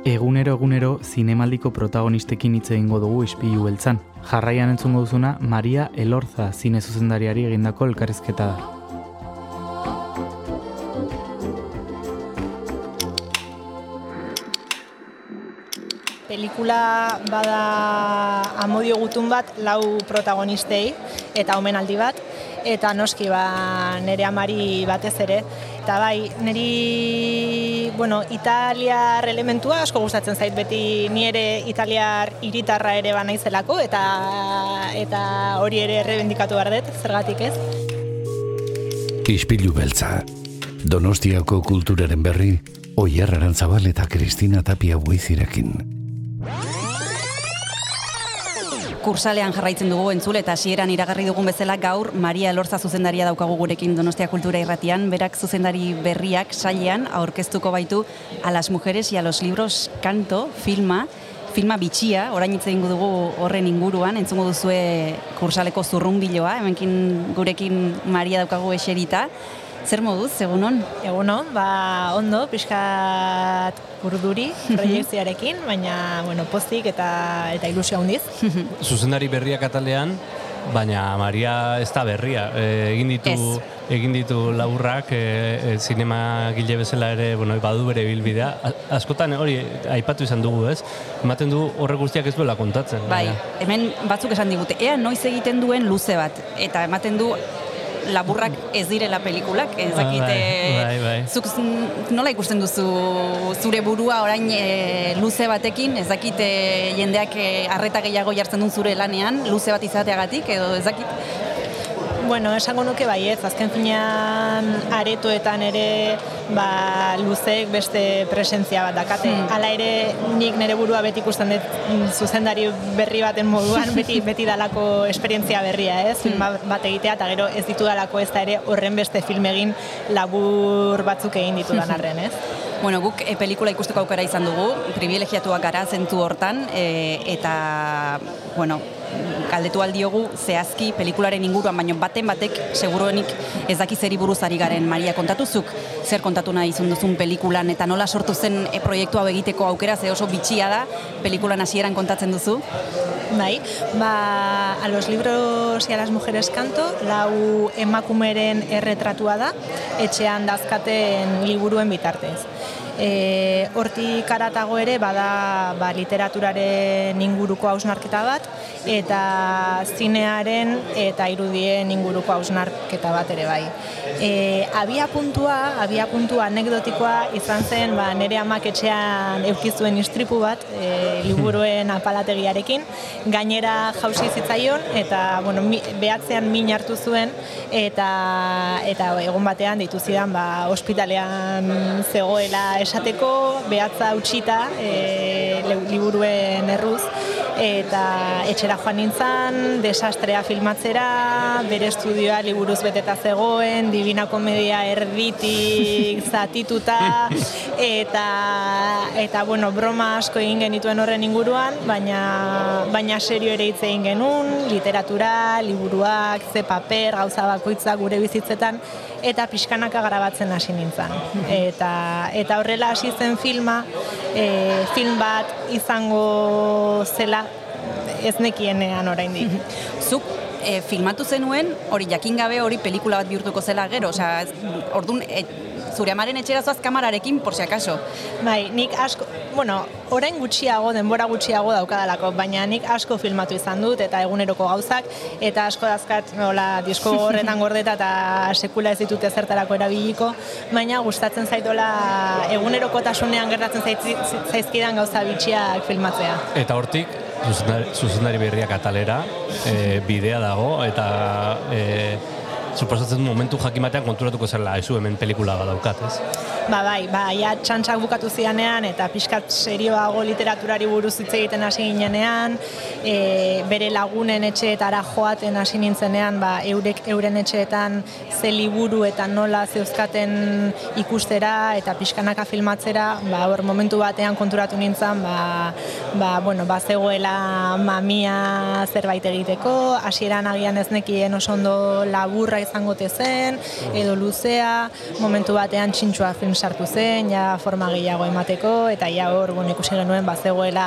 Egunero egunero zinemaldiko protagonistekin hitz egingo dugu ispilu beltzan. Jarraian entzungo duzuna Maria Elorza zine zuzendariari egindako elkarrizketa da. Pelikula bada amodio gutun bat lau protagonistei eta omenaldi bat eta noski ba nere amari batez ere eta bai neri bueno italiar elementua asko gustatzen zait beti. Ni ere italiar hiritarra ere ba naizelako eta eta hori ere errebendikatu behar dut zergatik ez. Ispilu beltza. Donostiako kulturaren berri Oier Arantzabal eta Kristina Tapia Buizirekin kursalean jarraitzen dugu entzule eta hasieran iragarri dugun bezala gaur Maria Elorza zuzendaria daukagu gurekin Donostia Kultura Irratian, berak zuzendari berriak sailean aurkeztuko baitu a las mujeres y a los libros kanto filma filma bitxia, orain hitz egingo dugu horren inguruan, entzungo duzue kursaleko zurrunbiloa, hemenkin gurekin Maria daukagu eserita. Zer moduz, egunon? Egunon, ba, ondo, pixkat urduri proiektzioarekin, baina, bueno, postik eta eta ilusio handiz. Zuzendari berriak atalean, baina Maria ez da berria. E, egin ditu egin ditu laburrak, e, e, zinema gile bezala ere, bueno, badu bere bilbidea. Askotan hori aipatu izan dugu, ez? Ematen du horre guztiak ez duela kontatzen. Bai, hemen batzuk esan digute, ea noiz egiten duen luze bat, eta ematen du laburrak ez direla pelikulak, ez dakite, bai, bai, bai. zuk nola ikusten duzu zure burua orain e, luze batekin, ez dakite jendeak e, arreta gehiago jartzen duen zure lanean, luze bat izateagatik, edo ez dakit, Bueno, esango nuke bai ez, azken finean aretoetan ere ba, luzek beste presentzia bat dakate. Hmm. Hala ere nik nire burua beti ikusten dut mm, zuzendari berri baten moduan, beti beti dalako esperientzia berria ez, film hmm. bat egitea, eta gero ez ditu dalako ez da ere horren beste film egin labur batzuk egin ditu dan arren ez. Bueno, guk e, pelikula ikusteko aukera izan dugu, privilegiatuak gara zentu hortan, e, eta, bueno, galdetu aldiogu zehazki pelikularen inguruan, baino baten batek seguruenik ez daki zeri buruz ari garen Maria kontatuzuk, zer kontatu nahi izun duzun pelikulan, eta nola sortu zen e, proiektu hau egiteko aukera, ze oso bitxia da, pelikulan hasieran kontatzen duzu? Bai, ba, a los libros y a las mujeres canto, lau emakumeren erretratua da, etxean dazkaten liburuen bitartez. E, hortik karatago ere bada ba, literaturaren inguruko hausnarketa bat eta zinearen eta irudien inguruko hausnarketa bat ere bai. E, abia puntua, abia puntua anekdotikoa izan zen ba, nire amak etxean eukizuen istripu bat e, liburuen apalategiarekin gainera jausi zitzaion eta bueno, mi, behatzean min hartu zuen eta eta egun batean ditu zidan ba, ospitalean zegoela esateko behatza utxita e, liburuen erruz eta etxera joan nintzen, desastrea filmatzera, bere estudioa liburuz beteta zegoen, Divina Komedia erditik zatituta, eta, eta bueno, broma asko egin genituen horren inguruan, baina, baina serio ere hitz egin genuen, literatura, liburuak, ze paper, gauza bakoitza gure bizitzetan, eta pixkanaka grabatzen hasi nintzen. Eta, eta horrela hasi zen filma, e, film bat izango zela ez nekienean oraindik. Zuk e, filmatu zenuen, hori jakin gabe hori pelikula bat bihurtuko zela gero, osea, ordun e, zure amaren etxera zoaz kamararekin, por si acaso. Bai, nik asko, bueno, orain gutxiago, denbora gutxiago daukadalako, baina nik asko filmatu izan dut, eta eguneroko gauzak, eta asko dazkat, nola, disko horretan gordeta, eta sekula ez ditut ezertarako erabiliko, baina gustatzen zaitola eguneroko tasunean gertatzen zaizkidan gauza bitxiak filmatzea. Eta hortik, zuzendari, berriak atalera, e, bidea dago, eta e, suposatzen momentu jakimatean konturatuko zela ezu hemen pelikula badaukat, ez? Ba bai, ba, ja txantxak bukatu zianean eta pixkat serioago literaturari buruz hitz egiten hasi ginenean, e, bere lagunen etxeetara joaten hasi nintzenean, ba, eurek euren etxeetan ze liburu eta nola zeuzkaten ikustera eta pixkanaka filmatzera, ba, hor momentu batean konturatu nintzen, ba, ba, bueno, ba, zegoela mamia zerbait egiteko, hasieran agian ez nekien oso ondo laburra izango zen, edo luzea, momentu batean txintxua film sartu zen, ja forma gehiago emateko, eta ja hor, bueno, ikusi genuen, bazegoela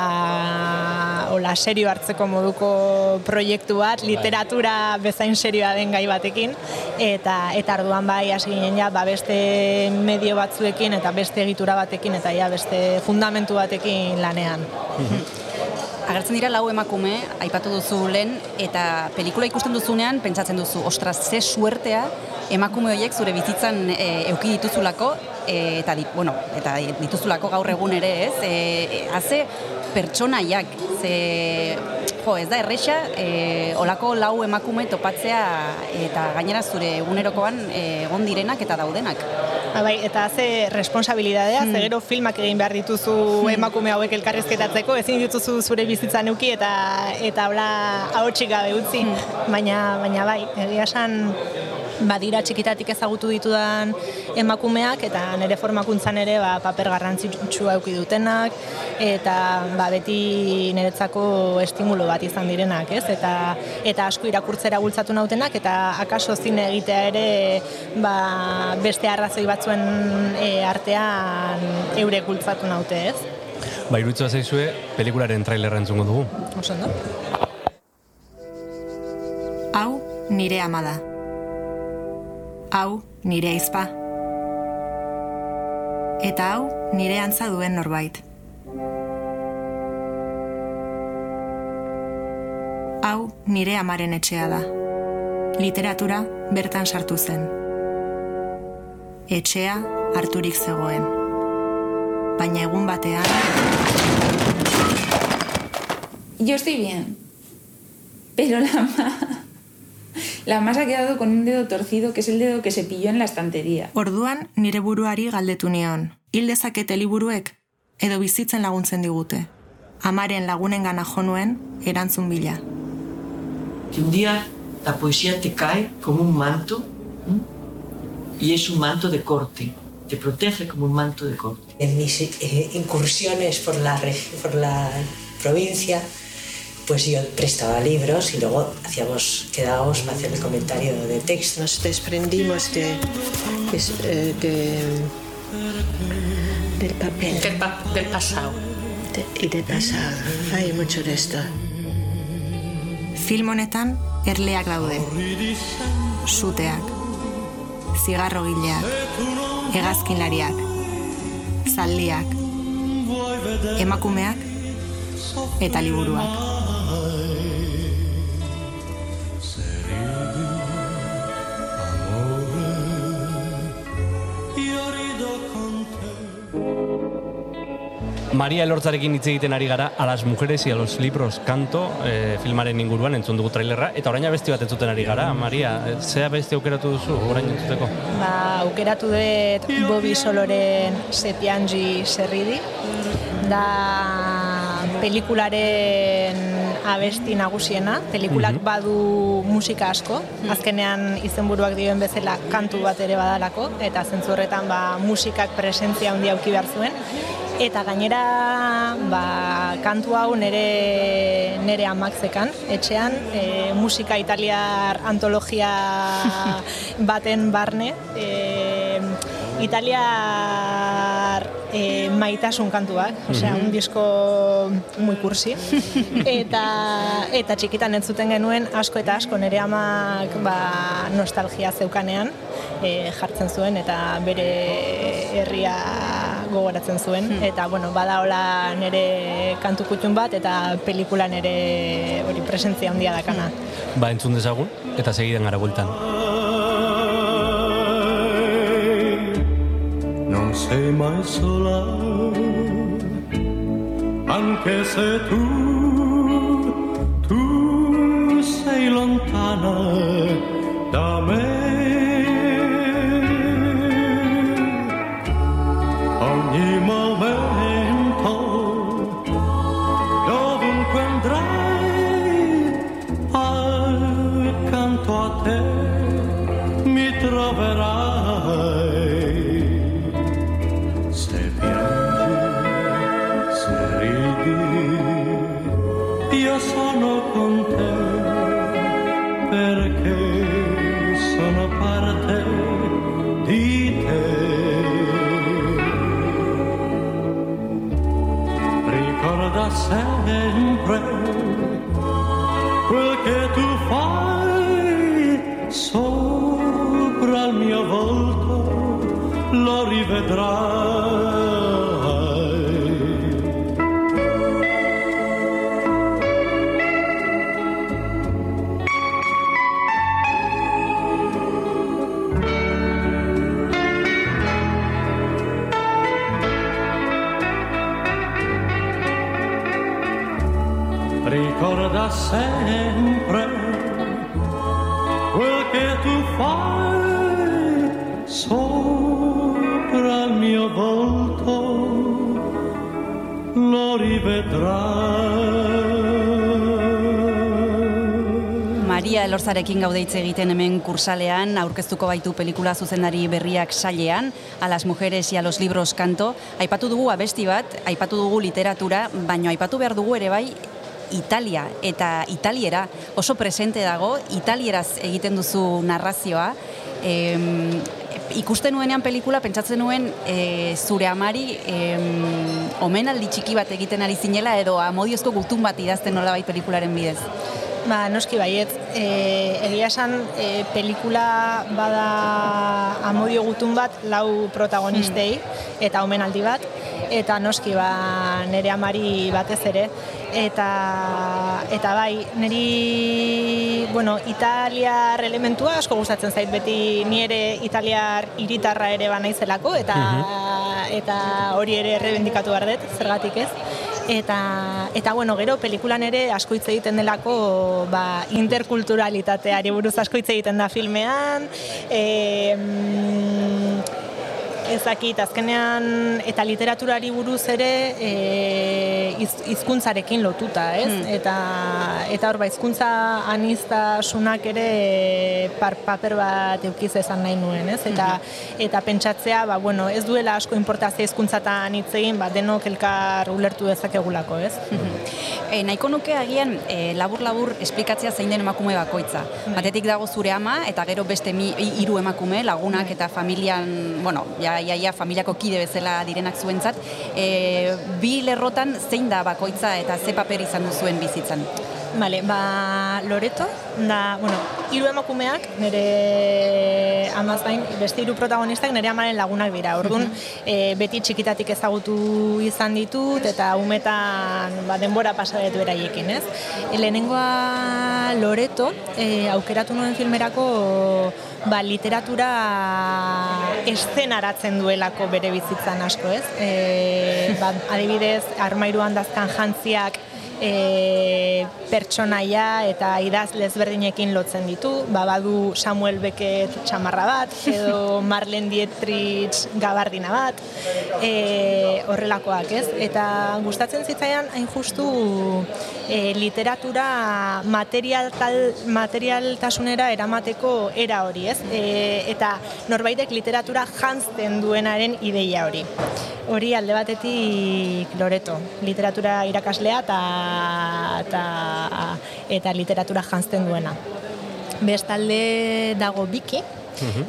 hola serio hartzeko moduko proiektu bat, bai. literatura bezain serioa den gai batekin, eta eta arduan bai hasi ginen ja, ba, beste medio batzuekin, eta beste egitura batekin, eta ja, beste fundamentu batekin lanean. Agertzen dira lau emakume, aipatu duzu lehen, eta pelikula ikusten duzunean, pentsatzen duzu, ostras, ze suertea, emakume horiek zure bizitzan e, euki dituzulako, e, eta, di, bueno, eta dituzulako gaur egun ere ez, e, haze pertsonaiak, ze, jo, ez da, erresa, e, olako lau emakume topatzea, eta gainera zure egunerokoan egon direnak eta daudenak. Ha, bai, eta ze responsabilidadea, hmm. gero filmak egin behar dituzu emakume hauek elkarrezketatzeko, ezin dituzu zure bizitza nuki eta eta hola ahotsik gabe utzi, hmm. baina, baina bai, egia esan badira txikitatik ezagutu ditudan emakumeak eta nire formakuntzan ere ba, paper garrantzitsua eduki dutenak eta ba, beti niretzako estimulo bat izan direnak, ez? Eta, eta asko irakurtzera bultzatu nautenak eta akaso zine egitea ere ba, beste arrazoi batzuen e, artean eure bultzatu naute, ez? Ba, irutzu zaizue, pelikularen trailerra entzungo dugu. Osondo. Hau, nire amada hau nire aizpa. Eta hau nire antza duen norbait. Hau nire amaren etxea da. Literatura bertan sartu zen. Etxea harturik zegoen. Baina egun batean... Yo estoy bien. Pero la La más ha quedado con un dedo torcido, que es el dedo que se pilló en la estantería. Orduan, nire buruari galdetu nion. Hil dezakete liburuek, edo bizitzen laguntzen digute. Amaren lagunen gana jonuen, erantzun bila. Que un día la poesía te cae como un manto, y es un manto de corte. Te protege como un manto de corte. En mis eh, incursiones por la, por la provincia, pues yo prestaba libros y luego hacíamos, quedábamos para hacer el comentario de texto. Nos desprendimos de, de, de del papel. Del, pa del pasado. De, y del pasado. Hay mucho de esto. Film honetan erleak daude. Suteak, zigarro gileak, hegazkinlariak, zaldiak, emakumeak eta liburuak. Maria Elortzarekin hitz egiten ari gara a las mujeres y a los libros kanto e, filmaren inguruan entzun dugu trailerra eta orain beste bat entzuten ari gara. Maria eh, zea beste aukeratu duzu orain entzuteko? Ba aukeratu dut Bobby Soloren Sepianji Serridi. Da pelikularen abesti nagusiena. Pelikulak mhm. badu musika asko. Azkenean izenburuak dioen bezala kantu bat ere badalako eta zentzu horretan ba musikak presentzia handia auki behar zuen eta gainera ba, kantu hau nere nere amak zekan etxean e, musika italiar antologia baten barne e, italiar e, maitasun kantuak, osea, un disco muy kursi. eta, eta txikitan entzuten genuen asko eta asko nere amak ba, nostalgia zeukanean e, jartzen zuen eta bere herria gogoratzen zuen hmm. eta bueno, bada hola nere kantu kutxun bat eta pelikula nere hori presentzia handia dakana. Hmm. Ba, entzun dezagun eta segidan gara bueltan. Non sei mai sola Anche se tu Tu sei lontana da me lo rivedrai. Ricorda sempre quel che tu fai Maria Elorzarekin gaude hitz egiten hemen kursalean, aurkeztuko baitu pelikula zuzendari berriak sailean, a las mujeres y a los libros kanto. Aipatu dugu abesti bat, aipatu dugu literatura, baino aipatu behar dugu ere bai Italia eta Italiera oso presente dago, Italieraz egiten duzu narrazioa. Em, ikusten nuenean pelikula, pentsatzen nuen e, zure amari em, omenaldi txiki bat egiten ari zinela edo amodiozko gutun bat idazten nola bai pelikularen bidez. Ba, noski baiet, e, egia esan e, pelikula bada amodio gutun bat lau protagonistei eta omenaldi bat, eta noski ba, nire amari batez ere, eta, eta bai, niri, bueno, italiar elementua asko gustatzen zait beti ni ere italiar hiritarra ere banaizelako, eta, eta hori ere errebendikatu behar dut, zergatik ez. Eta, eta bueno, gero pelikulan ere asko hitz egiten delako ba, interkulturalitateari buruz asko hitz egiten da filmean. E, ezakit, azkenean eta literaturari buruz ere e, iz, hizkuntzarekin lotuta, ez? Eta eta hor ba hizkuntza aniztasunak ere par, paper bat eukiz esan nahi nuen, ez? Eta eta pentsatzea, ba, bueno, ez duela asko importazio hizkuntzatan hitz egin, ba, denok elkar ulertu dezakegulako, ez? E, nahiko nuke agian e, labur-labur esplikatzea zein den emakume bakoitza. Batetik dago zure ama eta gero beste mi, hiru emakume, lagunak eta familian, bueno, ja, ja, ja, familiako kide bezala direnak zuentzat. E, bi lerrotan zein da bakoitza eta ze paper izan duzuen bizitzan? Vale, ba, Loreto, da, bueno, hiru emakumeak, nire amaz gain, beste hiru protagonistak nire amaren lagunak dira. Orduan, e, beti txikitatik ezagutu izan ditut, eta umetan ba, denbora pasadetu eraiekin, ez? E, lehenengoa Loreto, e, aukeratu nuen filmerako ba, literatura eszenaratzen duelako bere bizitzan asko, ez? E, ba, adibidez, armairuan dazkan jantziak e, pertsonaia eta idazle ezberdinekin lotzen ditu. Ba, badu Samuel Beckett txamarra bat, edo Marlene Dietrich gabardina bat, e, horrelakoak, ez? Eta gustatzen zitzaidan hain justu e, literatura material tal, materialtasunera eramateko era hori, ez? E, eta norbaitek literatura jantzten duenaren ideia hori. Hori alde batetik Loreto, literatura irakaslea eta, eta, eta literatura jantzten duena. Bestalde dago Biki,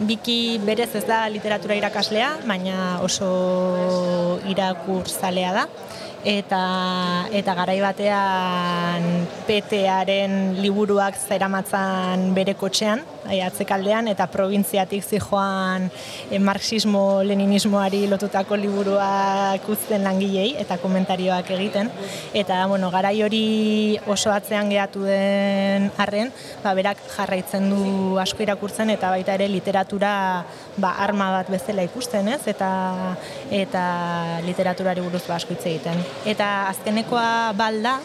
Biki berez ez da literatura irakaslea, baina oso irakurzalea da. Eta, eta garai batean petearen liburuak zeramatzan bere kotxean, eh, atzekaldean, eta probintziatik zijoan eh, marxismo-leninismoari lotutako liburuak uzten langilei eta komentarioak egiten. Eta, bueno, garai hori oso atzean gehatu den arren, ba, berak jarraitzen du asko irakurtzen eta baita ere literatura ba, arma bat bezala ikusten, ez? Eta, eta literaturari buruz ba, asko hitz egiten. Eta azkenekoa balda,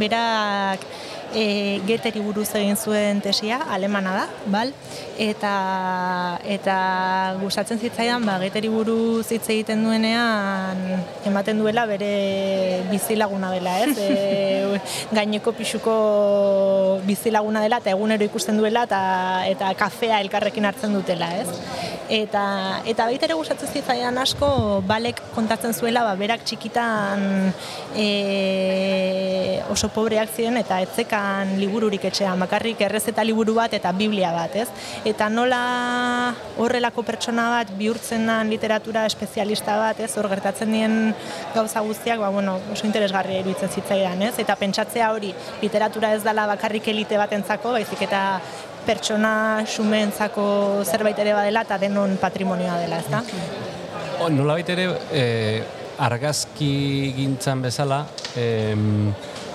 berak e, Geteri buruz egin zuen tesia, alemana da, bal? Eta, eta gustatzen zitzaidan, ba, Geteri buruz hitz egiten duenean, ematen duela bere bizilaguna dela, ez? E, gaineko pixuko bizilaguna dela, eta egunero ikusten duela, eta, eta kafea elkarrekin hartzen dutela, ez? Eta, eta baita ere gustatzen zitzaidan asko, balek kontatzen zuela, ba, berak txikitan e, oso pobreak ziren eta etzekan libururik etxean, bakarrik errezeta liburu bat eta biblia bat, ez? Eta nola horrelako pertsona bat bihurtzen den literatura espezialista bat, ez? Hor gertatzen dien gauza guztiak, ba, bueno, oso interesgarria iruditzen zitzaidan, ez? Eta pentsatzea hori, literatura ez dela bakarrik elite batentzako, baizik eta pertsona xumeentzako zerbait ere badela eta denon patrimonioa dela, ezta? Nola ere, e, argazki gintzan bezala, e,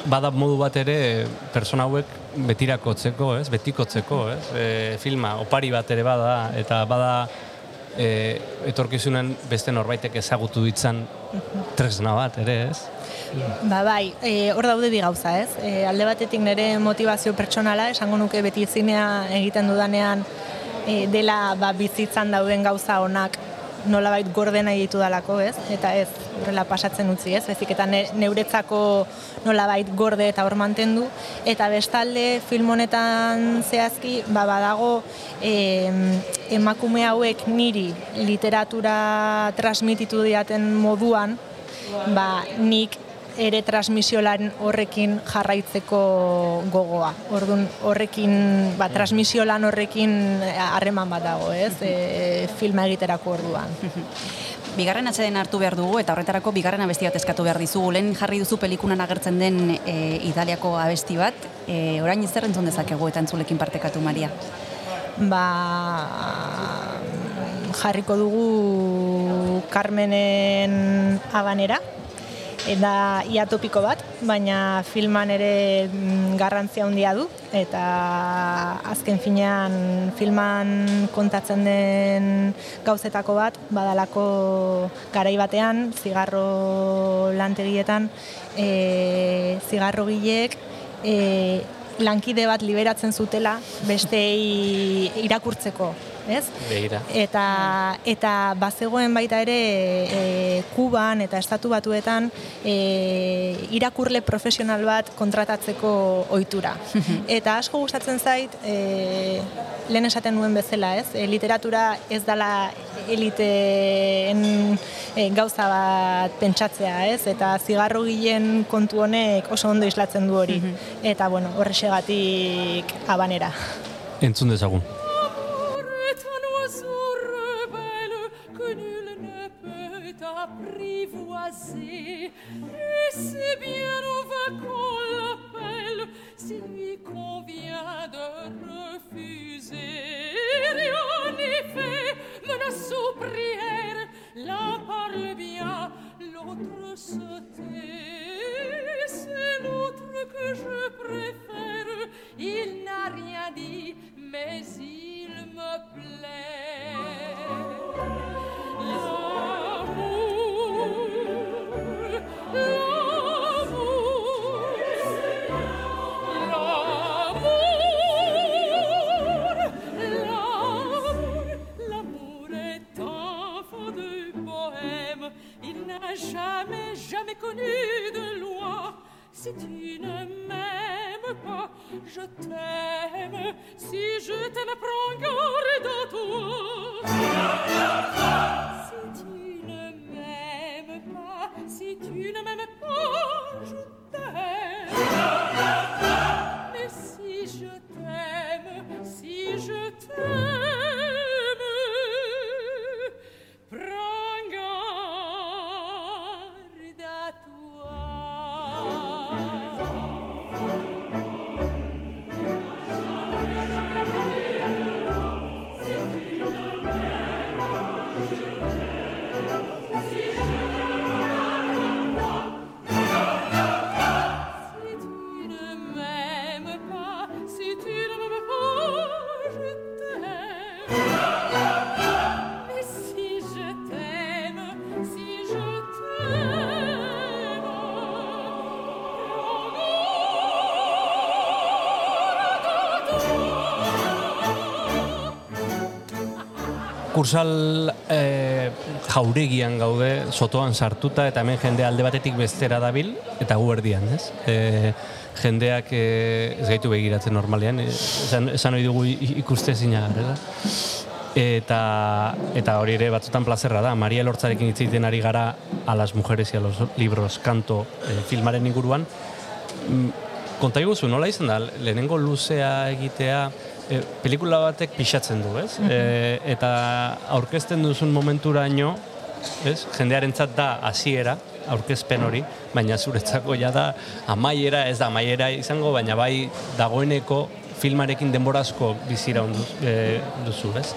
bada modu bat ere persona hauek betirakotzeko, ez? Betikotzeko, ez? E, filma opari bat ere bada eta bada e, etorkizunen beste norbaitek ezagutu ditzan tresna bat ere, ez? Ba bai, e, hor daude bi gauza, ez? E, alde batetik nire motivazio pertsonala, esango nuke beti zinea egiten dudanean e, dela ba, bizitzan dauden gauza onak nolabait gorde nahi ditu dalako, ez? Eta ez, horrela pasatzen utzi, ez? Bezik eta neuretzako nolabait gorde eta hor mantendu. Eta bestalde, film honetan zehazki, ba, badago e, emakume hauek niri literatura transmititu diaten moduan, ba, nik ere transmisiolan horrekin jarraitzeko gogoa. Orduan horrekin, ba, transmisiolan horrekin harreman bat dago, ez? E, filma egiterako orduan. Bigarren atxeden hartu behar dugu, eta horretarako bigarren abesti bat eskatu behar dizugu. Lehen jarri duzu pelikunan agertzen den e, Italiako abesti bat. E, orain ez entzun dezakegu eta entzulekin partekatu, Maria? Ba, jarriko dugu Carmenen abanera, eta ia topiko bat, baina filman ere mm, garrantzia handia du. Eta azken finean filman kontatzen den gauzetako bat badalako garai batean zigarro lantegietan e, zigarro gilek e, lankide bat liberatzen zutela bestei irakurtzeko ez? Begira. Eta, eta bazegoen baita ere e, Kuban eta Estatu Batuetan e, irakurle profesional bat kontratatzeko ohitura. eta asko gustatzen zait, e, lehen esaten nuen bezala, ez? E, literatura ez dala eliteen e, gauza bat pentsatzea, ez? Eta zigarro gilen kontu honek oso ondo islatzen du hori. Eta, bueno, horrexegatik abanera. Entzun dezagun. passé et c'est bien on va Kursal e, jauregian gaude, sotoan sartuta, eta hemen jende alde batetik bestera dabil, eta gu erdian, ez? E, jendeak e, ez gaitu begiratzen normalean, e, esan, esan dugu i- ikuste zina gara, Eta, eta hori ere batzutan plazerra da, Maria Lortzarekin hitz egiten ari gara a las mujeres y a los libros kanto e, filmaren inguruan. Mm, Konta iguzu, nola izan da, lehenengo luzea egitea, e, pelikula batek pixatzen du, ez? E, eta aurkezten duzun momenturaino, ez? Jendearentzat da hasiera, aurkezpen hori, baina zuretzako ja da amaiera, ez da amaiera izango, baina bai dagoeneko filmarekin denborazko bizira ondu, e, duzu, ez?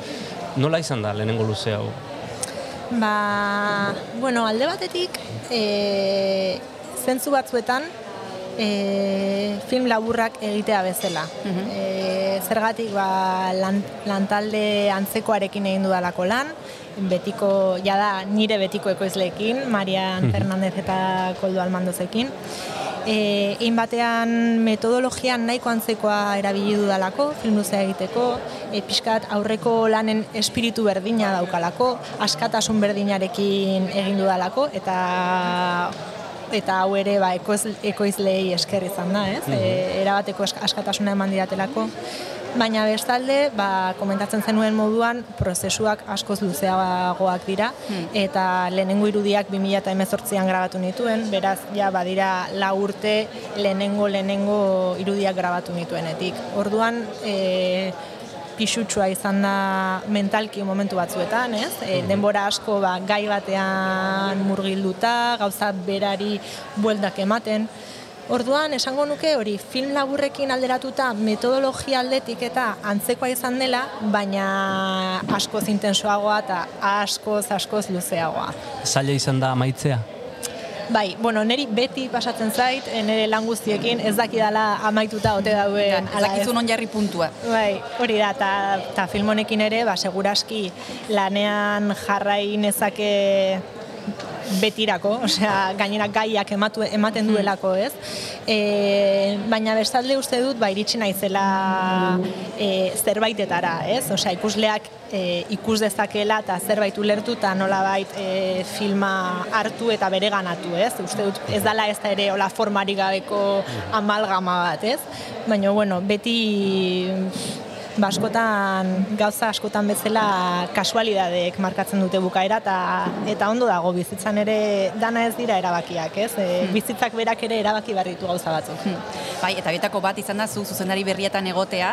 Nola izan da lehenengo luze hau? Ba, bueno, alde batetik, e, zentzu batzuetan, e, film laburrak egitea bezala. e, zergatik, ba, lan, lantalde antzekoarekin egin dudalako lan, betiko, jada nire betiko ekoizleekin, Marian Mhm. Fernandez eta Koldo Almandozekin. E, egin batean metodologian nahiko antzekoa erabili dudalako, film luzea egiteko, e, pixkat aurreko lanen espiritu berdina daukalako, askatasun berdinarekin egin dudalako, eta eta hau ere ba, ekoiz, ekoizleei esker izan da, ez? Mhm. E, erabateko askatasuna eman didatelako. Baina bestalde, ba, komentatzen zenuen moduan, prozesuak askoz luzeagoak dira, eta lehenengo irudiak 2018an grabatu nituen, beraz, ja, badira la urte lehenengo lehenengo irudiak grabatu nituenetik. Orduan, e, pixutsua izan da mentalki momentu batzuetan, ez? E, denbora asko ba, gai batean murgilduta, gauza berari bueldak ematen. Orduan, esango nuke hori, film laburrekin alderatuta metodologia aldetik eta antzekoa izan dela, baina askoz intensoagoa eta askoz, askoz luzeagoa. Zaila izan da amaitzea? Bai, bueno, neri beti pasatzen zait, eh, nire lan guztiekin ez dakidala amaituta ote dauen. Ez dakizu non jarri puntua. Bai, hori da, eta film honekin ere, ba, seguraski lanean jarrai nezake betirako, osea, gainera gaiak ematu, ematen duelako, ez? E, baina bestalde uste dut, ba, iritsi naizela e, zerbaitetara, ez? Osea, ikusleak e, ikus dezakela eta zerbait ulertu eta nolabait e, filma hartu eta bere ganatu, ez? Uste dut ez dala ez da ere hola formarik gabeko amalgama bat, ez? Baina, bueno, beti ba, askotan, gauza askotan bezala kasualidadeek markatzen dute bukaera eta eta ondo dago bizitzan ere dana ez dira erabakiak, ez? E, bizitzak berak ere erabaki behar ditu gauza batzuk. Bai, eta bietako bat izan da zu zuzendari berrietan egotea,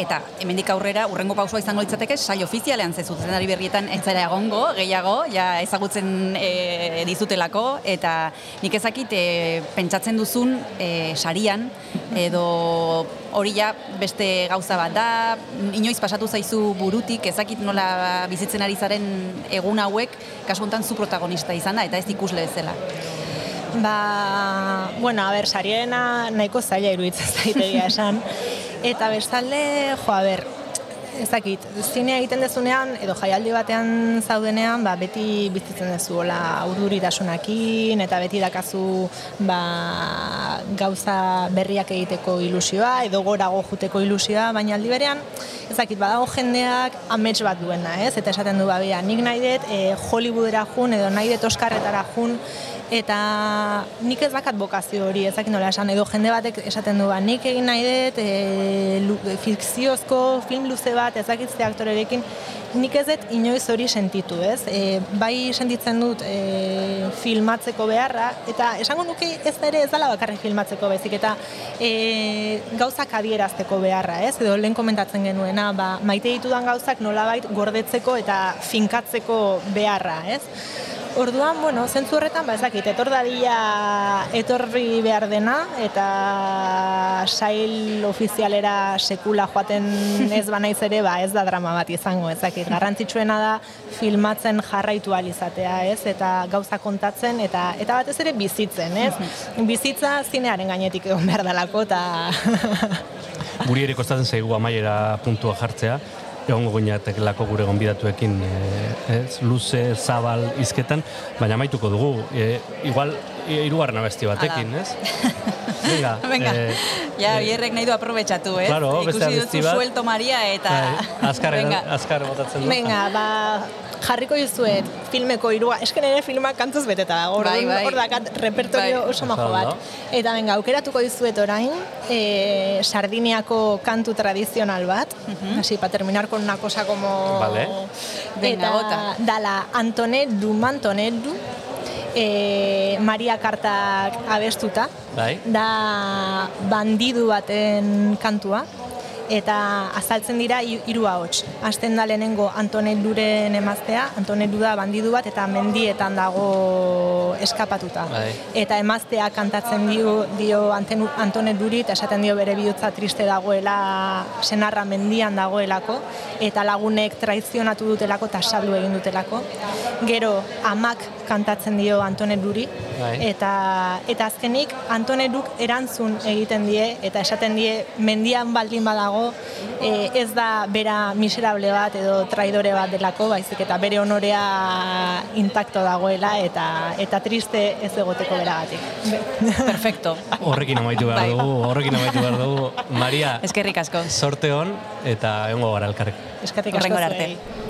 eta hemendik aurrera urrengo pausua izango litzateke saio ofizialean ze zuzendari berrietan ez egongo, gehiago, ja ezagutzen e, dizutelako, eta nik ezakit e, pentsatzen duzun e, sarian, edo hori ja beste gauza bat da, inoiz pasatu zaizu burutik, ezakit nola bizitzen ari zaren egun hauek, kasu honetan zu protagonista izan da, eta ez ikusle bezala. Ba, bueno, a ber, sariena nahiko zaila iruditzen zaitegia esan. Eta bestalde, jo, a ber, ez dakit, zinea egiten dezunean, edo jaialdi batean zaudenean, ba, beti bizitzen duzu, hola, urduritasunakin, eta beti dakazu, ba, gauza berriak egiteko ilusioa, edo gorago juteko ilusioa, baina aldi berean, ez dakit, badago jendeak amets bat duena, ez? Eta esaten du, babea, nik nahi dut e, Hollywoodera jun, edo nahi dut Oscarretara jun, eta nik ez bakat bokazio hori, ezak nola esan, edo jende batek esaten du, ba, nik egin nahi dut e, fikziozko film luze bat, ezakit ze aktorerekin, nik ez dut inoiz hori sentitu, ez? E, bai sentitzen dut e, filmatzeko beharra, eta esango nuke ez da ere ez dala bakarrik filmatzeko bezik, eta e, gauzak adierazteko beharra, ez? Edo lehen komentatzen genuena, ba, maite ditudan gauzak nolabait gordetzeko eta finkatzeko beharra, ez? Orduan, bueno, zentzu horretan, ba, ez dakit, etor dadila etorri behar dena, eta sail ofizialera sekula joaten ez banaiz ere, ba, ez da drama bat izango, ez dakit. Garrantzitsuena da filmatzen jarraitu ahal izatea, ez? Eta gauza kontatzen, eta eta batez ere bizitzen, ez? Bizitza zinearen gainetik egon behar dalako, eta... Guri ere kostatzen zaigu amaiera puntua jartzea, egongo gineatekelako gure gonbidatuekin e, ez, luze, zabal, izketan, baina amaituko dugu. E, igual, hirugarren abesti batekin, ez? Venga, Venga, eh, ja, bierrek nahi du aprobetsatu, eh? Claro, Ikusi duzu bat. suelto Maria eta... bai, azkar, Venga. azkar botatzen du. Venga, ba, jarriko dizuet filmeko irua, esken ere filmak kantuz beteta da, hor, Bai, bai. dakat repertorio Bai. oso majo bat. Eta venga, aukeratuko dizuet orain, e, Sardiniako kantu tradizional bat, así, para terminar con una cosa como... Vale. Venga, eta bota. dala Antonet du Mantonet du, e, Maria Kartak abestuta, Bai. da bandidu baten kantua, eta azaltzen dira hi- hiru ahots. Hasten da lehenengo Antonet Luren emaztea, Antonet Lu da bandidu bat eta mendietan dago eskapatuta. Bai. Eta emaztea kantatzen dio, dio Anten- Antonet Luri eta esaten dio bere bihotza triste dagoela senarra mendian dagoelako eta lagunek traizionatu dutelako eta saldu egin dutelako. Gero amak kantatzen dio Antonet Luri Bai. eta eta azkenik Antoneluk erantzun egiten die eta esaten die mendian baldin badago e, ez da bera miserable bat edo traidore bat delako, baizik eta bere honorea intakto dagoela eta eta triste ez egoteko beragatik. Perfecto. Horrekin amaitu behar Bai. dugu, horrekin amaitu behar dugu. Maria, Eskerrik asko. sorte hon eta egongo gara elkarrekin. Eskatik asko Hurrengora arte.